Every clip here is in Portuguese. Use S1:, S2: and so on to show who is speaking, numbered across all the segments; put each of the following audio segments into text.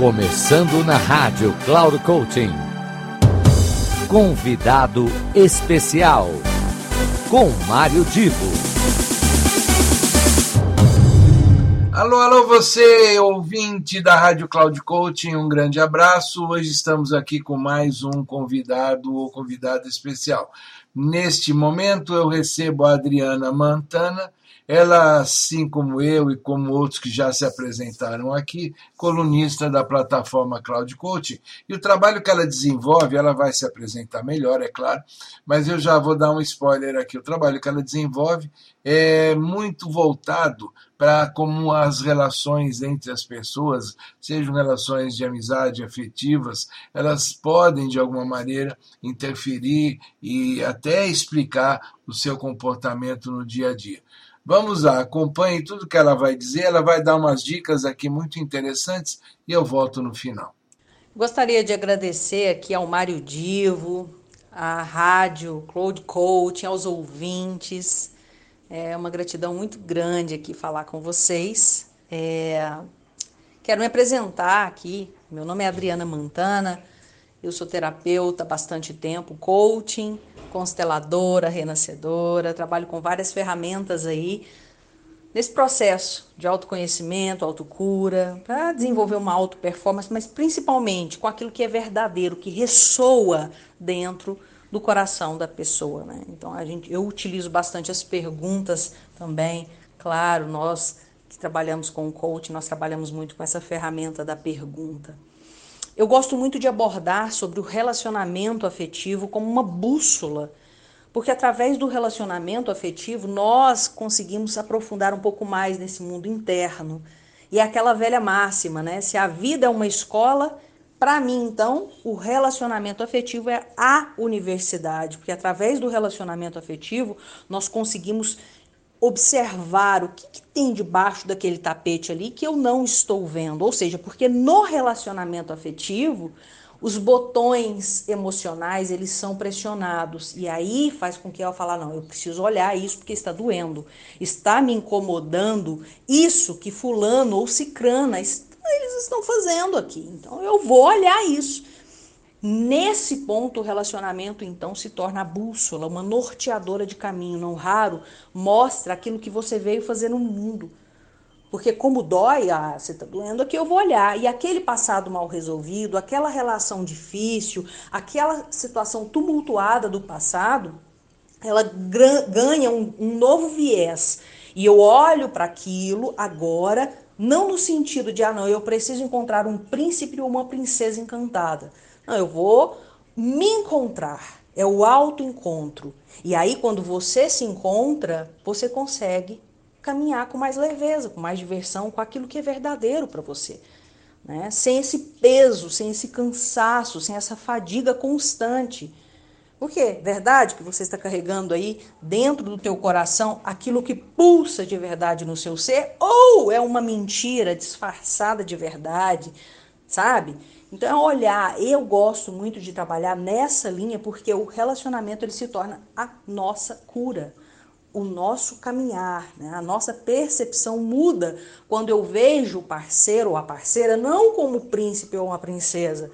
S1: Começando na rádio Cloud Coaching. Convidado especial com Mário Divo.
S2: Alô, alô, você, ouvinte da Rádio Cloud Coaching, um grande abraço. Hoje estamos aqui com mais um convidado ou convidada especial. Neste momento eu recebo a Adriana Mantana. Ela, assim como eu e como outros que já se apresentaram aqui, colunista da plataforma Cloud Coaching. E o trabalho que ela desenvolve, ela vai se apresentar melhor, é claro, mas eu já vou dar um spoiler aqui. O trabalho que ela desenvolve é muito voltado para como as relações entre as pessoas, sejam relações de amizade, afetivas, elas podem de alguma maneira interferir e até explicar o seu comportamento no dia a dia. Vamos lá, acompanhe tudo que ela vai dizer, ela vai dar umas dicas aqui muito interessantes e eu volto no final.
S3: Gostaria de agradecer aqui ao Mário Divo, a rádio Cloud Coaching, aos ouvintes É uma gratidão muito grande aqui falar com vocês. É... Quero me apresentar aqui. Meu nome é Adriana Montana. Eu sou terapeuta há bastante tempo, coaching, consteladora, renascedora. Trabalho com várias ferramentas aí nesse processo de auto cura para desenvolver uma auto performance, mas principalmente com aquilo que é verdadeiro, que ressoa dentro do coração da pessoa. Né? Então a eu utilizo bastante as perguntas também. Claro, nós que trabalhamos com o coach, nós trabalhamos muito com essa ferramenta da pergunta. Eu gosto muito de abordar sobre o relacionamento afetivo como uma bússola, porque através do relacionamento afetivo nós conseguimos aprofundar um pouco mais nesse mundo interno. E é aquela velha máxima, Se a vida é uma escola, Para mim, então, o relacionamento afetivo é a universidade, porque através do relacionamento afetivo nós conseguimos observar o que, que, tem debaixo daquele tapete ali que eu não estou vendo. Ou seja, porque no relacionamento afetivo os botões emocionais eles são pressionados e aí faz com que ela fala ah, não eu preciso olhar isso porque está doendo está me incomodando isso que fulano ou cicrana eles estão fazendo aqui. Então eu vou olhar isso. Nesse ponto, o relacionamento então se torna a bússola, uma norteadora de caminho. Não raro mostra aquilo que você veio fazer no mundo. Porque como dói, ah, você tá doendo aqui, eu vou olhar. E aquele passado mal resolvido, aquela relação difícil, aquela situação tumultuada do passado, ela ganha um, um, novo viés. E eu olho para aquilo agora Não no sentido de, ah, não, eu preciso encontrar um príncipe ou uma princesa encantada. Não, eu vou me encontrar. É o encontro E aí, quando você se encontra, você consegue caminhar com mais leveza, com mais diversão, com aquilo que é verdadeiro para você. Sem esse peso, sem esse cansaço, sem essa fadiga constante. Porque verdade que você está carregando aí dentro do teu coração aquilo que pulsa de verdade no seu ser ou é uma mentira disfarçada de verdade, sabe? Então, olhar, eu gosto muito de trabalhar nessa linha porque o relacionamento ele se torna a nossa cura, o nosso caminhar, a nossa percepção muda quando eu vejo o parceiro ou a parceira não como príncipe ou uma princesa,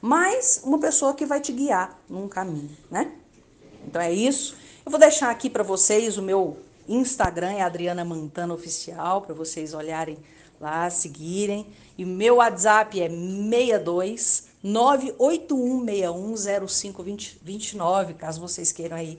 S3: mas uma pessoa que vai te guiar num caminho, né? Então é isso. Eu vou deixar aqui para vocês o meu Instagram é Adriana Mantana Oficial, para vocês olharem lá, seguirem. E o meu WhatsApp é 62 981610529, um, um, e
S2: caso vocês queiram aí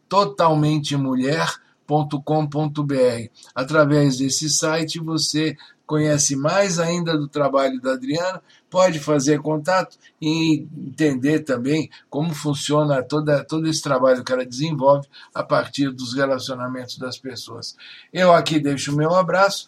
S2: totalmente mulher mulher.com.br. Através desse site você conhece mais ainda do trabalho da Adriana, pode fazer contato e entender também como funciona todo esse trabalho que ela desenvolve a partir dos relacionamentos das pessoas. Eu aqui deixo o meu abraço,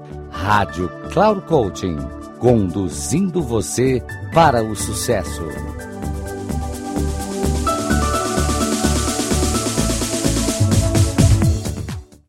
S1: Rádio Cloud Coaching, conduzindo você para o sucesso.